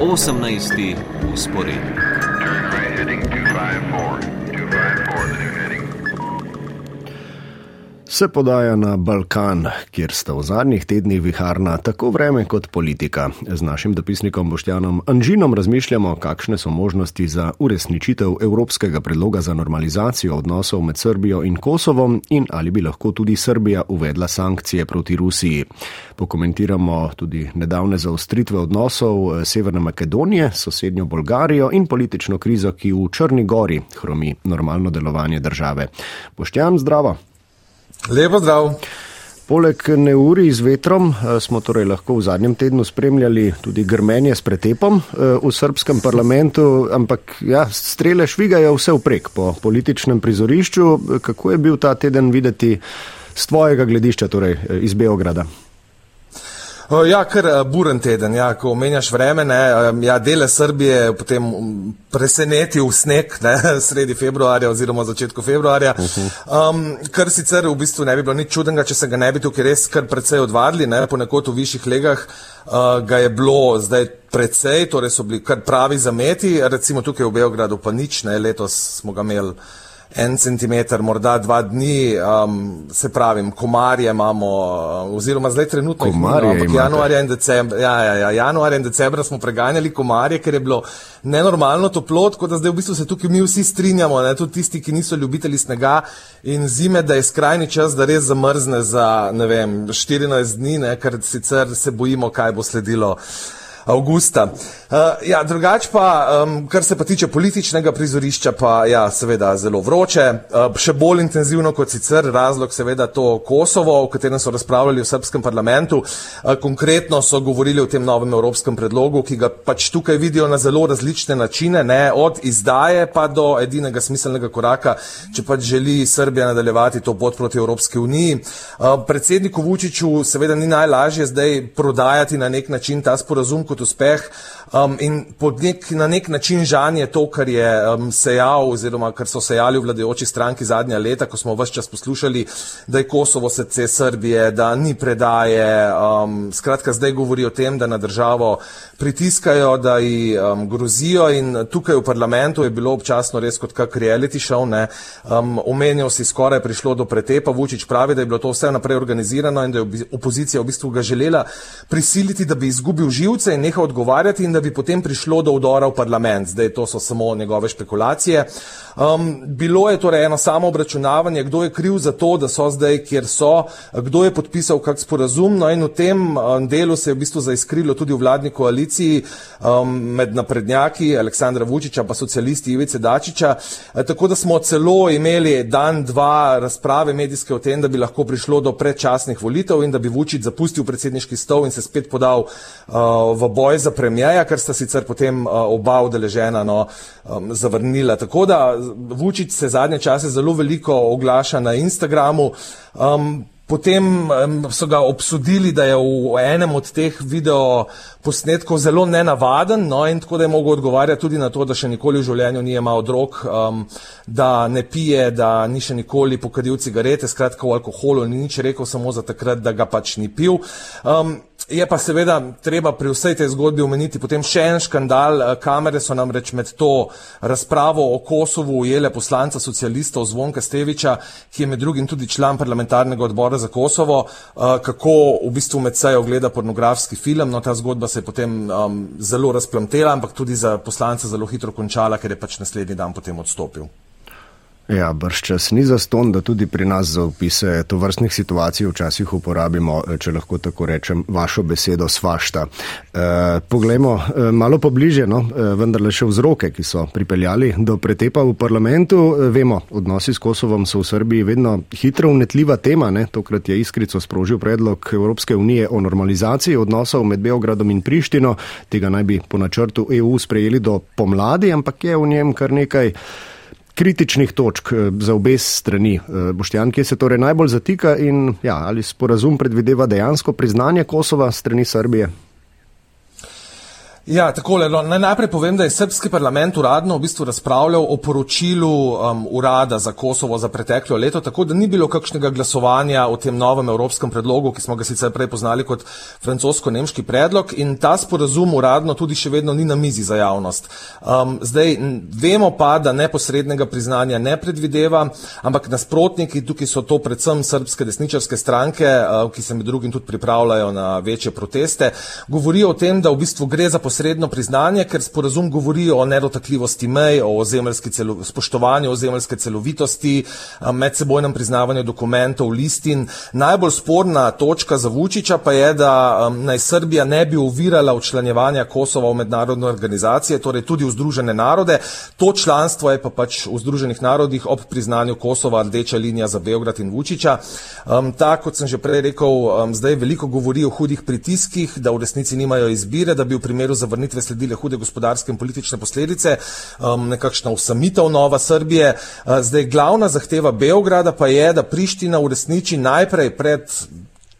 18. usporedni. Se podaja na Balkan, kjer sta v zadnjih tednih viharna tako vreme kot politika. Z našim dopisnikom Boštjanom Anžinom razmišljamo, kakšne so možnosti za uresničitev evropskega predloga za normalizacijo odnosov med Srbijo in Kosovom in ali bi lahko tudi Srbija uvedla sankcije proti Rusiji. Pokomentiramo tudi nedavne zaostritve odnosov Severne Makedonije, sosednjo Bolgarijo in politično krizo, ki v Črni gori hromi normalno delovanje države. Boštjan, zdravo! Lepo zdrav. Poleg neuri z vetrom eh, smo torej lahko v zadnjem tednu spremljali tudi grmenje s pretepom eh, v srpskem parlamentu, ampak ja, strele švigajo vse vprek po političnem prizorišču. Kako je bil ta teden videti z tvojega gledišča, torej eh, iz Beograda? Ja, kar buren teden, ja, ko omenjaš vreme, ne, ja, dele Srbije potem presenetil sneg ne, sredi februarja oziroma začetku februarja, um, kar sicer v bistvu ne bi bilo nič čudnega, če se ga ne bi tukaj res kar precej odvadili, ne, ponekod v višjih legah uh, ga je bilo zdaj precej, torej so bili kar pravi zameti, recimo tukaj v Beogradu pa nič, ne, letos smo ga imeli en centimeter, morda dva dni, um, se pravim, komarje imamo, uh, oziroma zdaj trenutno komarje imamo, ampak januarja in, decembra, ja, ja, ja, januarja in decembra smo preganjali komarje, ker je bilo nenormalno toplo, tako da zdaj v bistvu se tukaj mi vsi strinjamo, ne, tudi tisti, ki niso ljubitelji snega in zime, da je skrajni čas, da res zamrzne za, vem, 14 dni, ne, ker sicer se bojimo, kaj bo sledilo. Augusta. Uh, ja, drugač pa, um, kar se pa tiče političnega prizorišča, pa ja, seveda zelo vroče, uh, še bolj intenzivno kot sicer, razlog seveda to Kosovo, o katerem so razpravljali v srpskem parlamentu. Uh, konkretno so govorili o tem novem evropskem predlogu, ki ga pač tukaj vidijo na zelo različne načine, ne, od izdaje pa do edinega smiselnega koraka, če pač želi Srbija nadaljevati to pot proti Evropski uniji. Uh, predsedniku Vučiću seveda ni najlažje zdaj prodajati na nek način ta sporazum kot uspeh um, in nek, na nek način žanje to, kar je um, sejal oziroma kar so sejali v vladajoči stranki zadnja leta, ko smo vse čas poslušali, da je Kosovo srce Srbije, da ni predaje. Um, skratka, zdaj govori o tem, da na državo pritiskajo, da ji um, grozijo in tukaj v parlamentu je bilo občasno res kot kak reality show, ne, um, omenjal si skoraj prišlo do pretepa, Vučić pravi, da je bilo to vse naprej organizirano in da je opozicija v bistvu ga želela prisiliti, da bi izgubil živce nehal odgovarjati in da bi potem prišlo do vdora v parlament. Zdaj to so samo njegove špekulacije. Um, bilo je torej eno samo obračunavanje, kdo je kriv za to, da so zdaj, kjer so, kdo je podpisal kak sporazum. No in v tem um, delu se je v bistvu zaiskrilo tudi v vladni koaliciji um, med naprednjaki Aleksandra Vučiča pa socialisti Ivice Dačiča. E, tako da smo celo imeli dan, dva razprave medijske o tem, da bi lahko prišlo do predčasnih volitev in da bi Vučić zapustil predsedniški stol in se spet podal uh, v boj za premijeja, kar sta sicer potem uh, oba udeležena no, um, zavrnila. Tako da Vučić se zadnje čase zelo veliko oglaša na Instagramu. Um, Potem so ga obsodili, da je v enem od teh video posnetkov zelo nenavaden, no in tako da je mogel odgovarjati tudi na to, da še nikoli v življenju ni imel drog, um, da ne pije, da ni še nikoli pokadil cigarete, skratka v alkoholu ni nič rekel, samo za takrat, da ga pač ni pil. Um, Je pa seveda treba pri vsej tej zgodbi omeniti potem še en škandal. Kamere so namreč med to razpravo o Kosovu ujele poslanca socialistov Zvonka Steviča, ki je med drugim tudi član parlamentarnega odbora za Kosovo, kako v bistvu med sejo gleda pornografski film. No, ta zgodba se je potem um, zelo razplamtela, ampak tudi za poslanca zelo hitro končala, ker je pač naslednji dan potem odstopil. Ja, brščas ni za ston, da tudi pri nas za opise to vrstnih situacij včasih uporabimo, eh, če lahko tako rečem, vašo besedo svašta. E, poglejmo e, malo pobliže, no, e, vendarle še vzroke, ki so pripeljali do pretepa v parlamentu. Vemo, odnosi s Kosovom so v Srbiji vedno hitro unetljiva tema. Ne? Tokrat je iskrico sprožil predlog Evropske unije o normalizaciji odnosov med Beogradom in Prištino. Tega naj bi po načrtu EU sprejeli do pomladi, ampak je v njem kar nekaj kritičnih točk eh, za obe strani. Eh, Boštjan, kje se torej najbolj zatika in ja, ali sporazum predvideva dejansko priznanje Kosova strani Srbije? Ja, takole, no, naj najprej povem, da je srpski parlament uradno v bistvu razpravljal o poročilu um, urada za Kosovo za preteklo leto, tako da ni bilo kakšnega glasovanja o tem novem evropskem predlogu, ki smo ga sicer prej poznali kot francosko-nemški predlog in ta sporazum uradno tudi še vedno ni na mizi za javnost. Um, zdaj, vemo pa, da neposrednega priznanja ne predvideva, ampak nasprotniki, tukaj so to predvsem srpske desničarske stranke, uh, ki se med drugim tudi pripravljajo na večje proteste, govorijo o tem, da v bistvu gre za posrednje posredno priznanje, ker sporazum govori o nedotakljivosti mej, o celo, spoštovanju ozemeljske celovitosti, medsebojnem priznavanju dokumentov, listin. Najbolj sporna točka za Vučiča pa je, da naj Srbija ne bi uvirala učlanjevanja Kosova v mednarodne organizacije, torej tudi v Združene narode. To članstvo je pa pač v Združenih narodih ob priznanju Kosova rdeča linija za Beograd in Vučiča. Um, ta, kot sem že prej rekel, um, zdaj veliko govori o hudih pritiskih, da v resnici nimajo izbire, da bi v primeru zavrnitve sledile hude gospodarske in politične posledice, um, nekakšna usamitev Nova Srbije. Uh, zdaj glavna zahteva Beograda pa je, da Priština uresniči najprej pred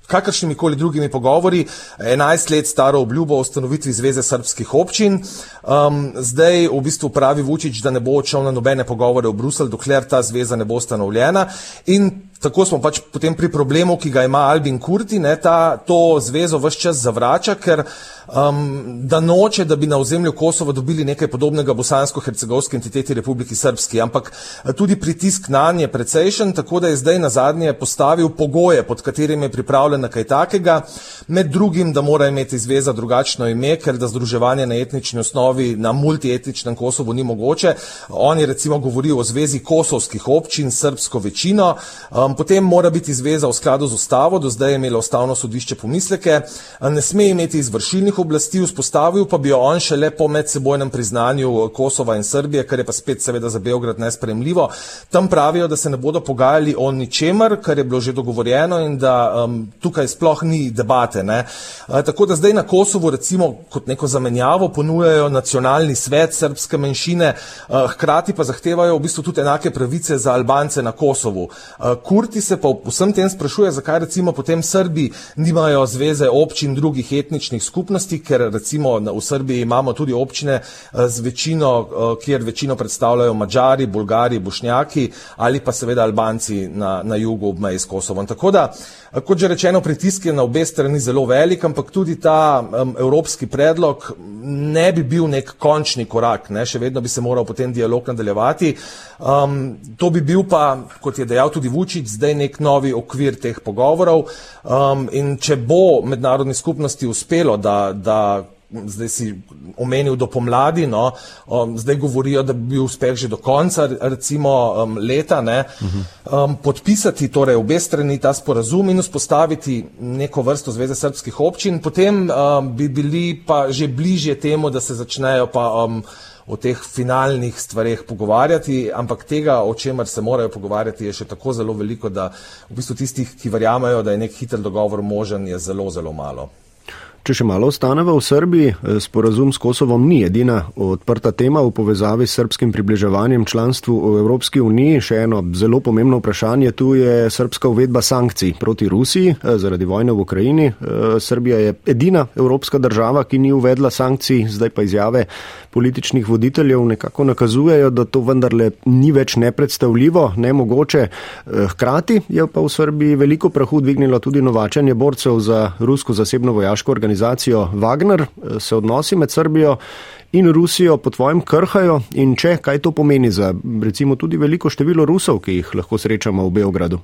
kakršnimi koli drugimi pogovori 11 let staro obljubo o ustanovitvi Zveze srpskih občin. Um, zdaj v bistvu pravi Vučić, da ne bo odšel na nobene pogovore v Bruselj, dokler ta zveza ne bo ustanovljena. In tako smo pač potem pri problemu, ki ga ima Albin Kurti, ne, ta to zvezo vse čas zavrača, ker um, da noče, da bi na ozemlju Kosova dobili nekaj podobnega bosansko-hercegovski entiteti Republiki Srpski, ampak eh, tudi pritisk na nje precejšen, tako da je zdaj na zadnje postavil pogoje, pod katerimi je pripravljen na kaj takega, med drugim, da mora imeti zveza drugačno ime, ker da združevanje na etnični osnovi na multietničnem Kosovu ni mogoče. Oni recimo govorijo o zvezi kosovskih občin, srbsko večino, um, potem mora biti zveza v skladu z ustavo, do zdaj je imelo ustavno sodišče pomisleke, ne sme imeti izvršilnih oblasti vzpostavil, pa bi jo on šele po medsebojnem priznanju Kosova in Srbije, kar je pa spet seveda za Beograd nespremljivo. Tam pravijo, da se ne bodo pogajali o ničemer, kar je bilo že dogovorjeno in da um, tukaj sploh ni debate. Ne. Tako da zdaj na Kosovu recimo kot neko zamenjavo ponujajo nacionalni svet srpske menšine, uh, hkrati pa zahtevajo v bistvu tudi enake pravice za Albance na Kosovu. Uh, Kurti se pa vsem tem sprašuje, zakaj recimo potem Srbi nimajo zveze občin drugih etničnih skupnosti, skupnosti, ker recimo v Srbiji imamo tudi občine eh, z večino, eh, kjer večino predstavljajo Mačari, Bulgari, Bošnjaki ali pa seveda Albanci na, na jugu ob meji s Kosovom. Tako da, eh, kot že rečeno, pritisk je na obe strani zelo velik, ampak tudi ta um, evropski predlog ne bi bil nek končni korak, ne? še vedno bi se moral potem dialog nadaljevati. Um, to bi bil pa, kot je dejal tudi Vučić, zdaj nek novi okvir teh pogovorov um, in če bo mednarodni skupnosti uspelo, da, da zdaj si omenil do pomladi, no, um, zdaj govorijo, da bi bil uspeh že do konca recimo um, leta, ne, um, podpisati torej obe strani ta sporazum in vzpostaviti neko vrsto Zveze srpskih občin, potem um, bi bili pa že bližje temu, da se začnejo pa um, o teh finalnih stvarih pogovarjati, ampak tega, o čemer se morajo pogovarjati, je še tako zelo veliko, da v bistvu tistih, ki verjamejo, da je nek hiter dogovor možen, je zelo, zelo malo. Če še malo ostaneva v Srbiji, eh, sporazum s Kosovom ni edina odprta tema v povezavi s srpskim približevanjem članstvu v Evropski uniji. Še eno zelo pomembno vprašanje tu je srpska uvedba sankcij proti Rusiji eh, zaradi vojne v Ukrajini. Eh, Srbija je edina evropska država, ki ni uvedla sankcij, zdaj pa izjave političnih voditeljev nekako nakazujejo, da to vendarle ni več nepredstavljivo, nemogoče. Hkrati je pa v Srbiji veliko prahu dvignilo tudi novačanje borcev za rusko zasebno vojaško organizacijo organizacijo Wagner, se odnosi med Srbijo in Rusijo po tvojem krhajo in če, kaj to pomeni za recimo tudi veliko število Rusov, ki jih lahko srečamo v Beogradu?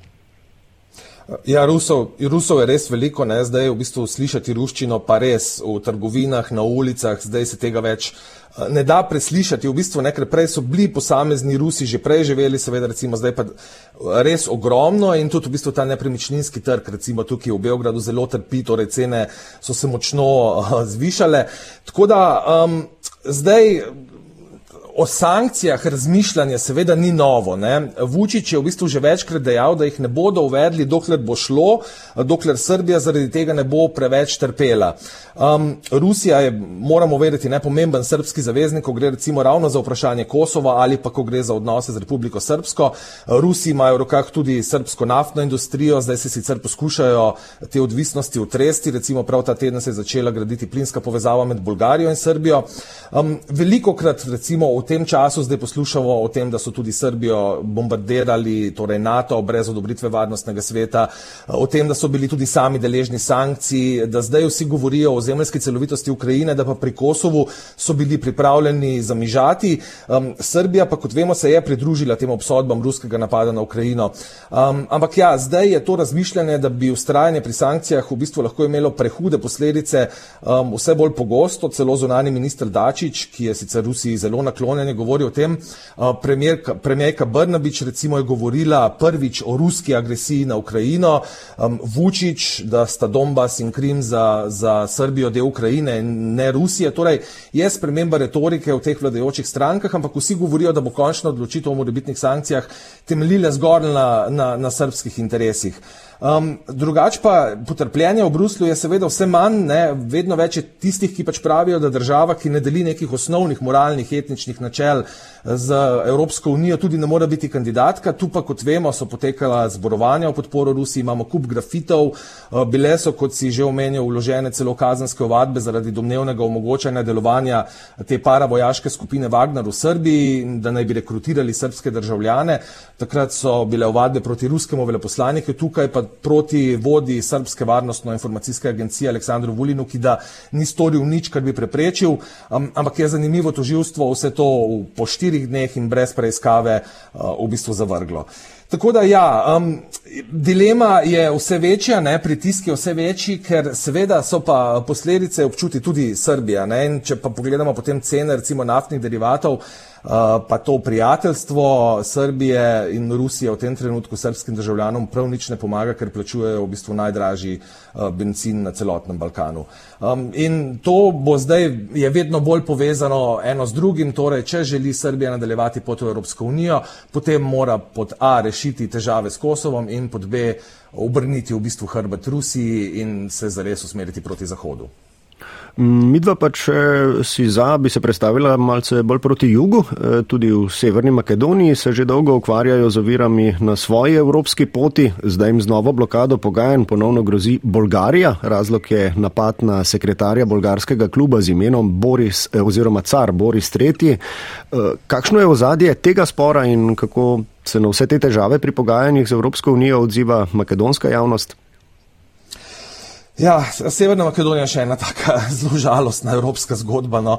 Ja, Rusov, Rusov je res veliko, ne? zdaj v bistvu slišati ruščino pa res v trgovinah, na ulicah, zdaj se tega več eh, ne da preslišati. V bistvu nekaj prej so bili posamezni Rusi že prej živeli, seveda recimo zdaj pa res ogromno in tudi v bistvu ta nepremičninski trg, recimo tukaj v Beogradu zelo trpi, torej cene so se močno uh, zvišale. Tako da um, zdaj o sankcijah razmišljanje seveda ni novo. Ne? Vučić je v bistvu že večkrat dejal, da jih ne bodo uvedli, dokler bo šlo, dokler Srbija zaradi tega ne bo preveč trpela. Um, Rusija je, moramo vedeti, nepomemben srpski zaveznik, ko gre recimo ravno za vprašanje Kosova ali pa ko gre za odnose z Republiko Srpsko. Rusi imajo v rokah tudi srpsko naftno industrijo, zdaj se sicer poskušajo te odvisnosti utresti, recimo prav ta teden se je začela graditi plinska povezava med Bolgarijo in Srbijo. Um, veliko krat recimo v tem času zdaj poslušamo o tem, da so tudi Srbijo bombardirali, torej NATO brez odobritve varnostnega sveta, o tem, da so bili tudi sami deležni sankcij, da zdaj vsi govorijo o zemljski celovitosti Ukrajine, da pa pri Kosovu so bili pripravljeni zamižati. Um, Srbija pa, kot vemo, se je pridružila tem obsodbam ruskega napada na Ukrajino. Um, ampak ja, zdaj je to razmišljanje, da bi ustrajanje pri sankcijah v bistvu lahko imelo prehude posledice, um, vse bolj pogosto, celo zunani minister Dačič, ki je sicer Rusiji zelo naklonjen, je govoril o tem. Uh, premijerka Brnabič recimo je govorila prvič o ruski agresiji na Ukrajino, um, Vučić, da sta Donbas in Krim za, za Srbijo del Ukrajine in ne Rusije. Torej je sprememba retorike v teh vladajočih strankah, ampak vsi govorijo, da bo končna odločitev o morebitnih sankcijah temeljila zgolj na, na, na srpskih interesih. Um, drugač pa potrpljenje v Bruslju je seveda vse manj, ne, vedno več je tistih, ki pač pravijo, da država, ki ne deli nekih osnovnih moralnih, etničnih načel z Evropsko unijo, tudi ne mora biti kandidatka. Tu pa, kot vemo, so potekala zborovanja v podporo Rusiji, imamo kup grafitov, uh, bile so, kot si že omenil, vložene celo kazenske ovadbe zaradi domnevnega omogočanja delovanja te paravojaške skupine Wagner v Srbiji, da naj bi rekrutirali srpske državljane. Takrat so bile ovadbe proti ruskemu veleposlaniku, tukaj pa proti vodi Srbske varnostno-informacijske agencije Aleksandru Vulinu, ki da ni storil nič, kar bi preprečil, um, ampak je zanimivo toživstvo vse to po štirih dneh in brez preiskave uh, v bistvu zavrglo. Tako da ja, um, dilema je vse večja, ne, pritisk je vse večji, ker seveda so pa posledice občuti tudi Srbija. Ne, če pa pogledamo potem cene recimo naftnih derivatov, pa to prijateljstvo Srbije in Rusije v tem trenutku srpskim državljanom prav nič ne pomaga, ker plačujejo v bistvu najdražji uh, benzin na celotnem Balkanu. Um, in to bo zdaj, je vedno bolj povezano eno z drugim, torej, če želi Srbija nadaljevati pot v Evropsko unijo, potem mora pod A rešiti težave s Kosovom in pod B obrniti v bistvu hrbet Rusiji in se zares usmeriti proti Zahodu. Midva pa, če si za, bi se predstavila malce bolj proti jugu. E, tudi v Severni Makedoniji se že dolgo ukvarjajo z ovirami na svoji evropski poti. Zdaj jim z novo blokado pogajanj ponovno grozi Bolgarija. Razlog je napad na sekretarja bolgarskega kluba z imenom Boris e, oziroma car Boris III. E, kakšno je ozadje tega spora in kako se na vse te težave pri pogajanjih z Evropsko unijo odziva makedonska javnost? Ja, Severna Makedonija je še ena taka zelo žalostna evropska zgodba. No.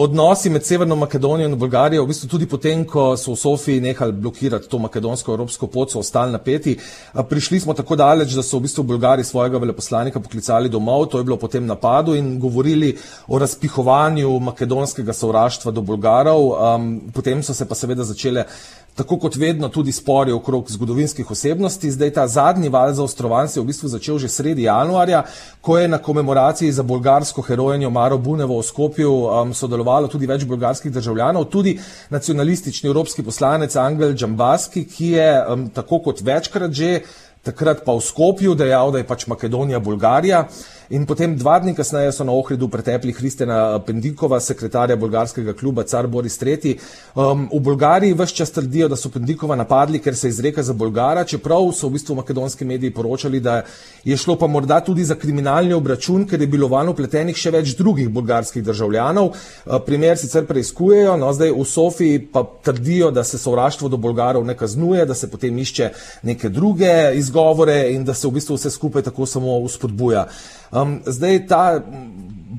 Odnosi med Severno Makedonijo in Bolgarijo, v bistvu tudi potem, ko so v Sofiji nehali blokirati to makedonsko-evropsko pot, so ostali napeti. Prišli smo tako daleč, da so v bistvu Bolgari svojega veleposlanika poklicali domov, to je bilo potem napadu in govorili o razpihovanju makedonskega sovraštva do Bolgarov. Um, potem so se pa seveda začele tako kot vedno tudi spori okrog zgodovinskih osebnosti. Zdaj ta zadnji val zaostrovanj se je v bistvu začel že sredi januarja, ko je na komemoraciji za bolgarsko herojenjo Maro Bunevo v Skopju um, sodelovalo tudi več bolgarskih državljanov, tudi nacionalistični evropski poslanec Angel Džambaski, ki je um, tako kot večkrat že takrat pa v Skopju dejal, da je pač Makedonija Bolgarija. In potem dva dni kasneje so na Ohridu pretepli Hristena Pendikova, sekretarja bolgarskega kluba Car Boris III. Um, v Bolgariji vse čas trdijo, da so Pendikova napadli, ker se izreka za Bolgara, čeprav so v bistvu makedonski mediji poročali, da je šlo pa morda tudi za kriminalni obračun, ker je bilo van upletenih še več drugih bolgarskih državljanov. Uh, primer sicer preizkujejo, no zdaj v Sofiji pa trdijo, da se sovraštvo do Bolgarov ne kaznuje, da se potem išče neke druge izgovore in da se v bistvu vse skupaj tako samo uspodbuja. Um, zdaj ta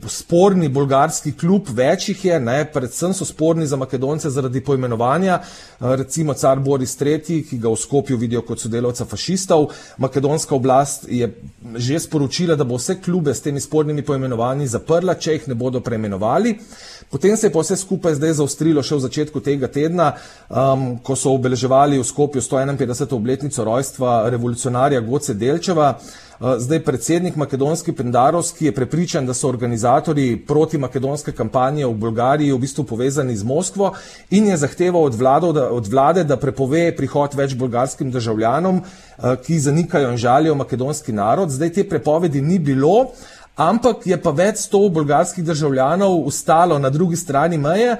sporni bolgarski klub, večjih je, ne, predvsem so sporni za Makedonce zaradi poimenovanja, recimo car Boris III, ki ga v Skopju vidijo kot sodelavca fašistov. Makedonska oblast je že sporočila, da bo vse klube s temi spornimi poimenovanji zaprla, če jih ne bodo preimenovali. Potem se je pa vse skupaj zdaj zaostrilo še v začetku tega tedna, um, ko so obeleževali v Skopju 151. obletnico rojstva revolucionarja Goce Delčeva. zdaj predsednik makedonski Pendarovski je prepričan, da so organizatori protimakedonske kampanje v Bolgariji v bistvu povezani z Moskvo in je zahteval od, vlado, da, od vlade, da prepove prihod več bolgarskim državljanom, ki zanikajo in žalijo makedonski narod. Zdaj te prepovedi ni bilo, ampak je pa več sto bolgarskih državljanov ustalo na drugi strani meje.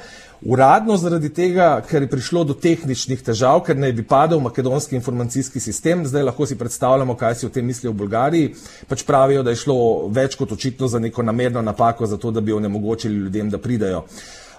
Uradno zaradi tega, ker je prišlo do tehničnih težav, ker naj bi padel makedonski informacijski sistem, zdaj lahko si predstavljamo, kaj si o tem mislijo v Bolgariji, pač pravijo, da je šlo več kot očitno za neko namerno napako, zato da bi onemogočili ljudem, da pridajo.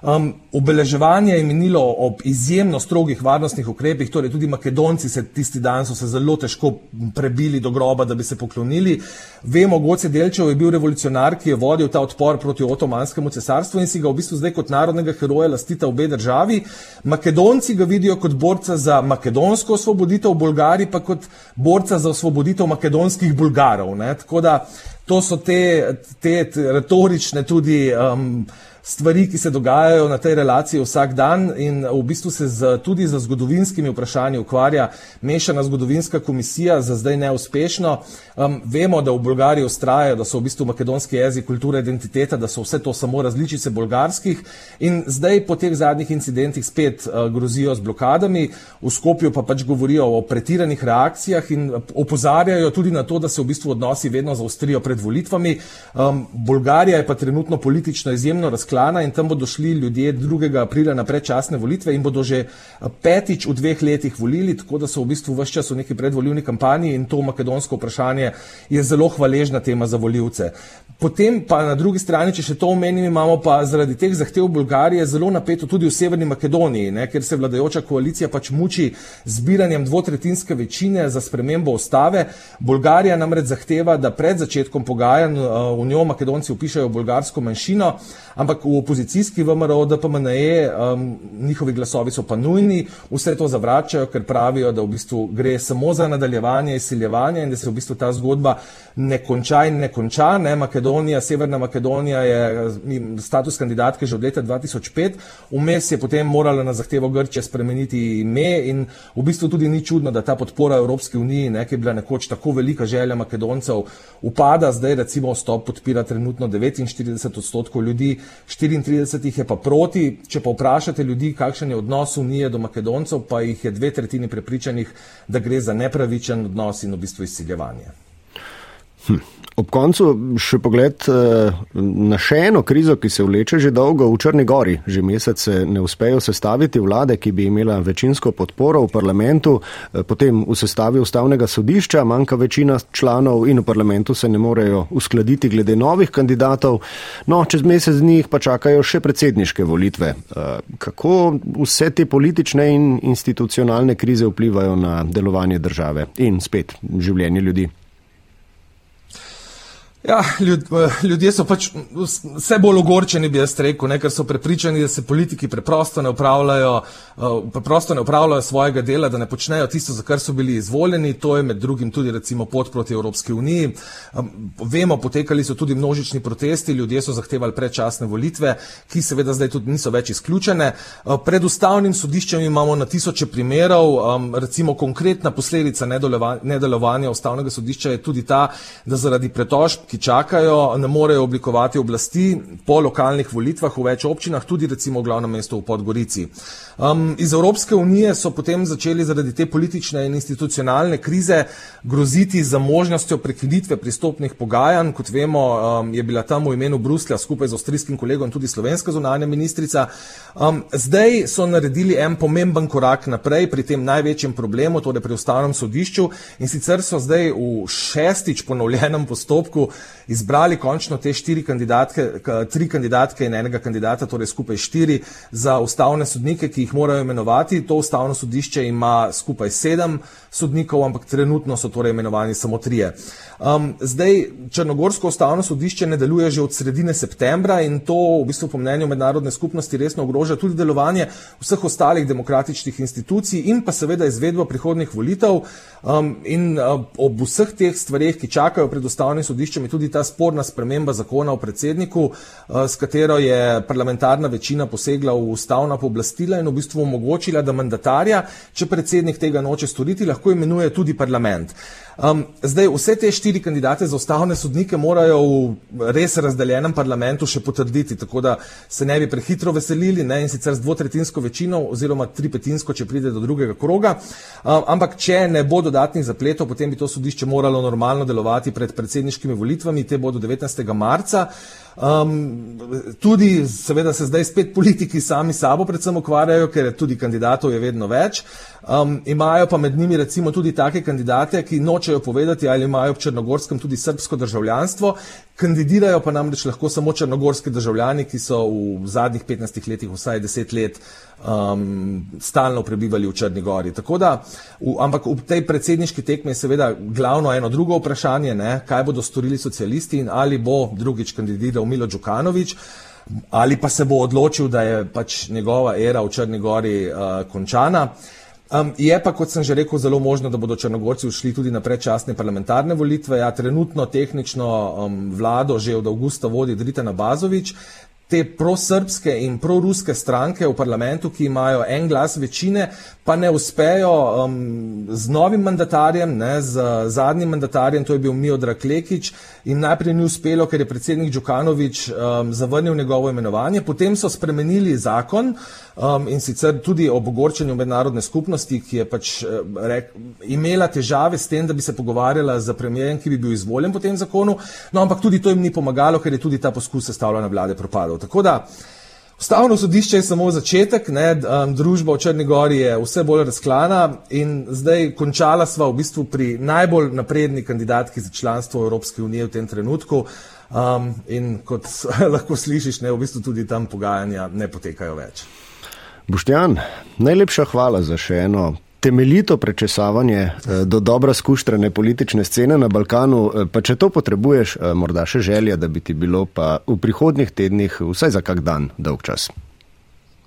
Um, obeleževanje je minilo ob izjemno strogih varnostnih ukrepih, torej tudi Makedonci se tisti dan so se zelo težko prebili do groba, da bi se poklonili. Vemo, Goce Delčev je bil revolucionar, ki je vodil ta odpor proti otomanskemu cesarstvu in si ga v bistvu zdaj kot narodnega heroja lastita obe državi. Makedonci ga vidijo kot borca za makedonsko osvoboditev, Bolgari pa kot borca za osvoboditev makedonskih Bulgarov. Ne? Tako da to so te, te retorične tudi. Um, stvari, ki se dogajajo na tej relaciji vsak dan in v bistvu se z, tudi za zgodovinskimi vprašanji ukvarja mešana zgodovinska komisija, za zdaj neuspešno. Um, vemo, da v Bolgariji ustrajajo, da so v bistvu makedonski jezik, kultura, identiteta, da so vse to samo različice bolgarskih in zdaj po teh zadnjih incidentih spet uh, grozijo z blokadami, v Skopju pa pač govorijo o pretiranih reakcijah in opozarjajo tudi na to, da se v bistvu odnosi vedno zaostrijo pred volitvami. Um, Bolgarija je pa trenutno politično izjemno razkladena Klana in tam bodo šli ljudje 2. aprila na predčasne volitve in bodo že eh, petič v dveh letih volili, tako da so v bistvu vse čas v neki predvoljivni kampanji in to makedonsko vprašanje je zelo hvaležna tema za voljivce. Potem pa na drugi strani, če še to omenim, imamo pa zaradi teh zahtev Bolgarije zelo napeto tudi v Severni Makedoniji, ne, ker se vladajoča koalicija pač muči zbiranjem dvotretinske večine za spremembo ustave. Bolgarija namreč zahteva, da pred začetkom pogajanj uh, v njo Makedonci upišajo bolgarsko manjšino, ampak v opozicijski VMRO, DPMNE, um, njihovi glasovi so pa nujni, vse to zavračajo, ker pravijo, da v bistvu gre samo za nadaljevanje izsiljevanja in da se v bistvu ta zgodba ne konča in ne konča. Ne? Makedonija, Severna Makedonija je status kandidatke že od leta 2005, vmes je potem morala na zahtevo Grče spremeniti ime in v bistvu tudi ni čudno, da ta podpora Evropske unije, ne, ki je bila nekoč tako velika želja Makedoncev, upada, zdaj recimo stop podpira trenutno 49 odstotkov ljudi, 34 jih je pa proti. Če pa vprašate ljudi, kakšen je odnos Unije do Makedoncev, pa jih je dve tretjini prepričanih, da gre za nepravičen odnos in v bistvu izsiljevanje. Hm. Ob koncu še pogled eh, na še eno krizo, ki se vleče že dolgo v Črni Gori. Že mesece ne uspejo sestaviti vlade, ki bi imela večinsko podporo v parlamentu, eh, potem v sestavi ustavnega sodišča manjka večina članov in v parlamentu se ne morejo uskladiti glede novih kandidatov. No, čez mesec dni jih pa čakajo še predsedniške volitve. Eh, kako vse te politične in institucionalne krize vplivajo na delovanje države in spet življenje ljudi? Ja, ljud, ljudje so pač vse bolj ogorčeni, bi jaz rekel, ne, ker so prepričani, da se politiki preprosto ne, upravljajo, uh, preprosto ne upravljajo svojega dela, da ne počnejo tisto, za kar so bili izvoljeni. To je med drugim tudi recimo pot proti Evropski uniji. Um, vemo, potekali so tudi množični protesti, ljudje so zahtevali predčasne volitve, ki seveda zdaj tudi niso več izključene. Uh, pred ustavnim sodiščem imamo na tisoče primerov, um, recimo konkretna posledica nedelovanja ustavnega sodišča je tudi ta, da zaradi pretožb, ki čakajo, ne morejo oblikovati oblasti po lokalnih volitvah v več občinah, tudi recimo v glavnem mestu v Podgorici. Um, iz Evropske unije so potem začeli zaradi te politične in institucionalne krize groziti za možnostjo prekinitve pristopnih pogajanj. Kot vemo, um, je bila tam v imenu Bruslja skupaj z avstrijskim kolegom tudi slovenska zunanja ministrica. Um, zdaj so naredili en pomemben korak naprej pri tem največjem problemu, torej pri ustavnem sodišču in sicer so zdaj v šestič ponovljenem postopku izbrali končno te štiri kandidatke, tri kandidatke in enega kandidata, torej skupaj štiri za ustavne sodnike, ki jih morajo imenovati. To ustavno sodišče ima skupaj sedem sodnikov, ampak trenutno so torej imenovani samo trije. Um, zdaj, Črnogorsko ustavno sodišče ne deluje že od sredine septembra in to v bistvu po mnenju mednarodne skupnosti resno ogroža tudi delovanje vseh ostalih demokratičnih institucij in pa seveda izvedbo prihodnih volitev. Um, in uh, ob vseh teh stvarih, ki čakajo pred ustavnim sodiščem, je tudi ta sporna sprememba zakona o predsedniku, uh, s katero je parlamentarna večina posegla v ustavna pooblastila in v bistvu omogočila, da mandatarja, če predsednik tega noče storiti, lahko imenuje tudi parlament. Um, zdaj, vse te štiri kandidate za ustavne sodnike morajo v res razdeljenem parlamentu še potrditi, tako da se ne bi prehitro veselili ne, in sicer z dvotretinsko večino oziroma tripetinsko, če pride do drugega kroga. Um, ampak, če ne bo dodatnih zapletov, potem bi to sodišče moralo normalno delovati pred predsedniškimi volitvami, te bodo 19. marca. Um, tudi, seveda, se zdaj spet politiki sami sabo predvsem ukvarjajo, ker tudi kandidatov je vedno več. Um, imajo pa med njimi recimo tudi take kandidate, ki nočejo povedati, ali imajo v Črnogorskem tudi srbsko državljanstvo. Kandidirajo pa namreč lahko samo črnogorski državljani, ki so v zadnjih 15 letih, vsaj 10 let, um, stalno prebivali v Črni Gori. Da, v, ampak v tej predsedniški tekmi je seveda glavno eno drugo vprašanje, ne, kaj bodo storili socialisti in ali bo drugič kandidiral Milo Đukanovič. Ali pa se bo odločil, da je pač njegova era v Črni Gori uh, končana. Um, je pa, kot sem že rekel, zelo možno, da bodo Črnogorci ušli tudi na predčasne parlamentarne volitve. Ja, trenutno tehnično um, vlado že od avgusta vodi Dritana Bazovič, te prosrbske in proruske stranke v parlamentu, ki imajo en glas večine, pa ne uspejo um, z novim mandatarjem, ne, z zadnjim mandatarjem, to je bil Miodrak Lekič, in najprej ni uspelo, ker je predsednik Đukanovič um, zavrnil njegovo imenovanje, potem so spremenili zakon um, in sicer tudi o ogorčenju mednarodne skupnosti, ki je pač uh, rek, imela težave s tem, da bi se pogovarjala z premijem, ki bi bil izvoljen po tem zakonu, no ampak tudi to jim ni pomagalo, ker je tudi ta poskus sestavljanja vlade propadel narodov. Tako da ustavno sodišče je samo začetek, ne, um, družba v Črni Gori je vse bolj razklana in zdaj končala sva v bistvu pri najbolj napredni kandidatki za članstvo Evropske unije v tem trenutku. Um, in kot lahko slišiš, ne, v bistvu tudi tam pogajanja ne potekajo več. Boštjan, najlepša hvala za še eno temeljito prečesavanje eh, do dobro skuštrene politične scene na Balkanu, eh, pa če to potrebuješ, eh, morda še želja, da bi ti bilo pa v prihodnih tednih vsaj za kak dan dolg čas.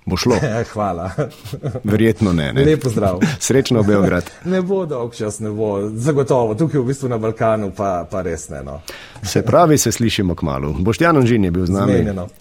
Bo šlo? Hvala. Verjetno ne. ne. Lepo zdrav. Srečno, Beograd. ne bo dolg čas, ne bo. Zagotovo, tukaj v bistvu na Balkanu pa, pa res ne. No. se pravi, se slišimo k malu. Boštjan Anžin je bil z nami. Zmenjeno.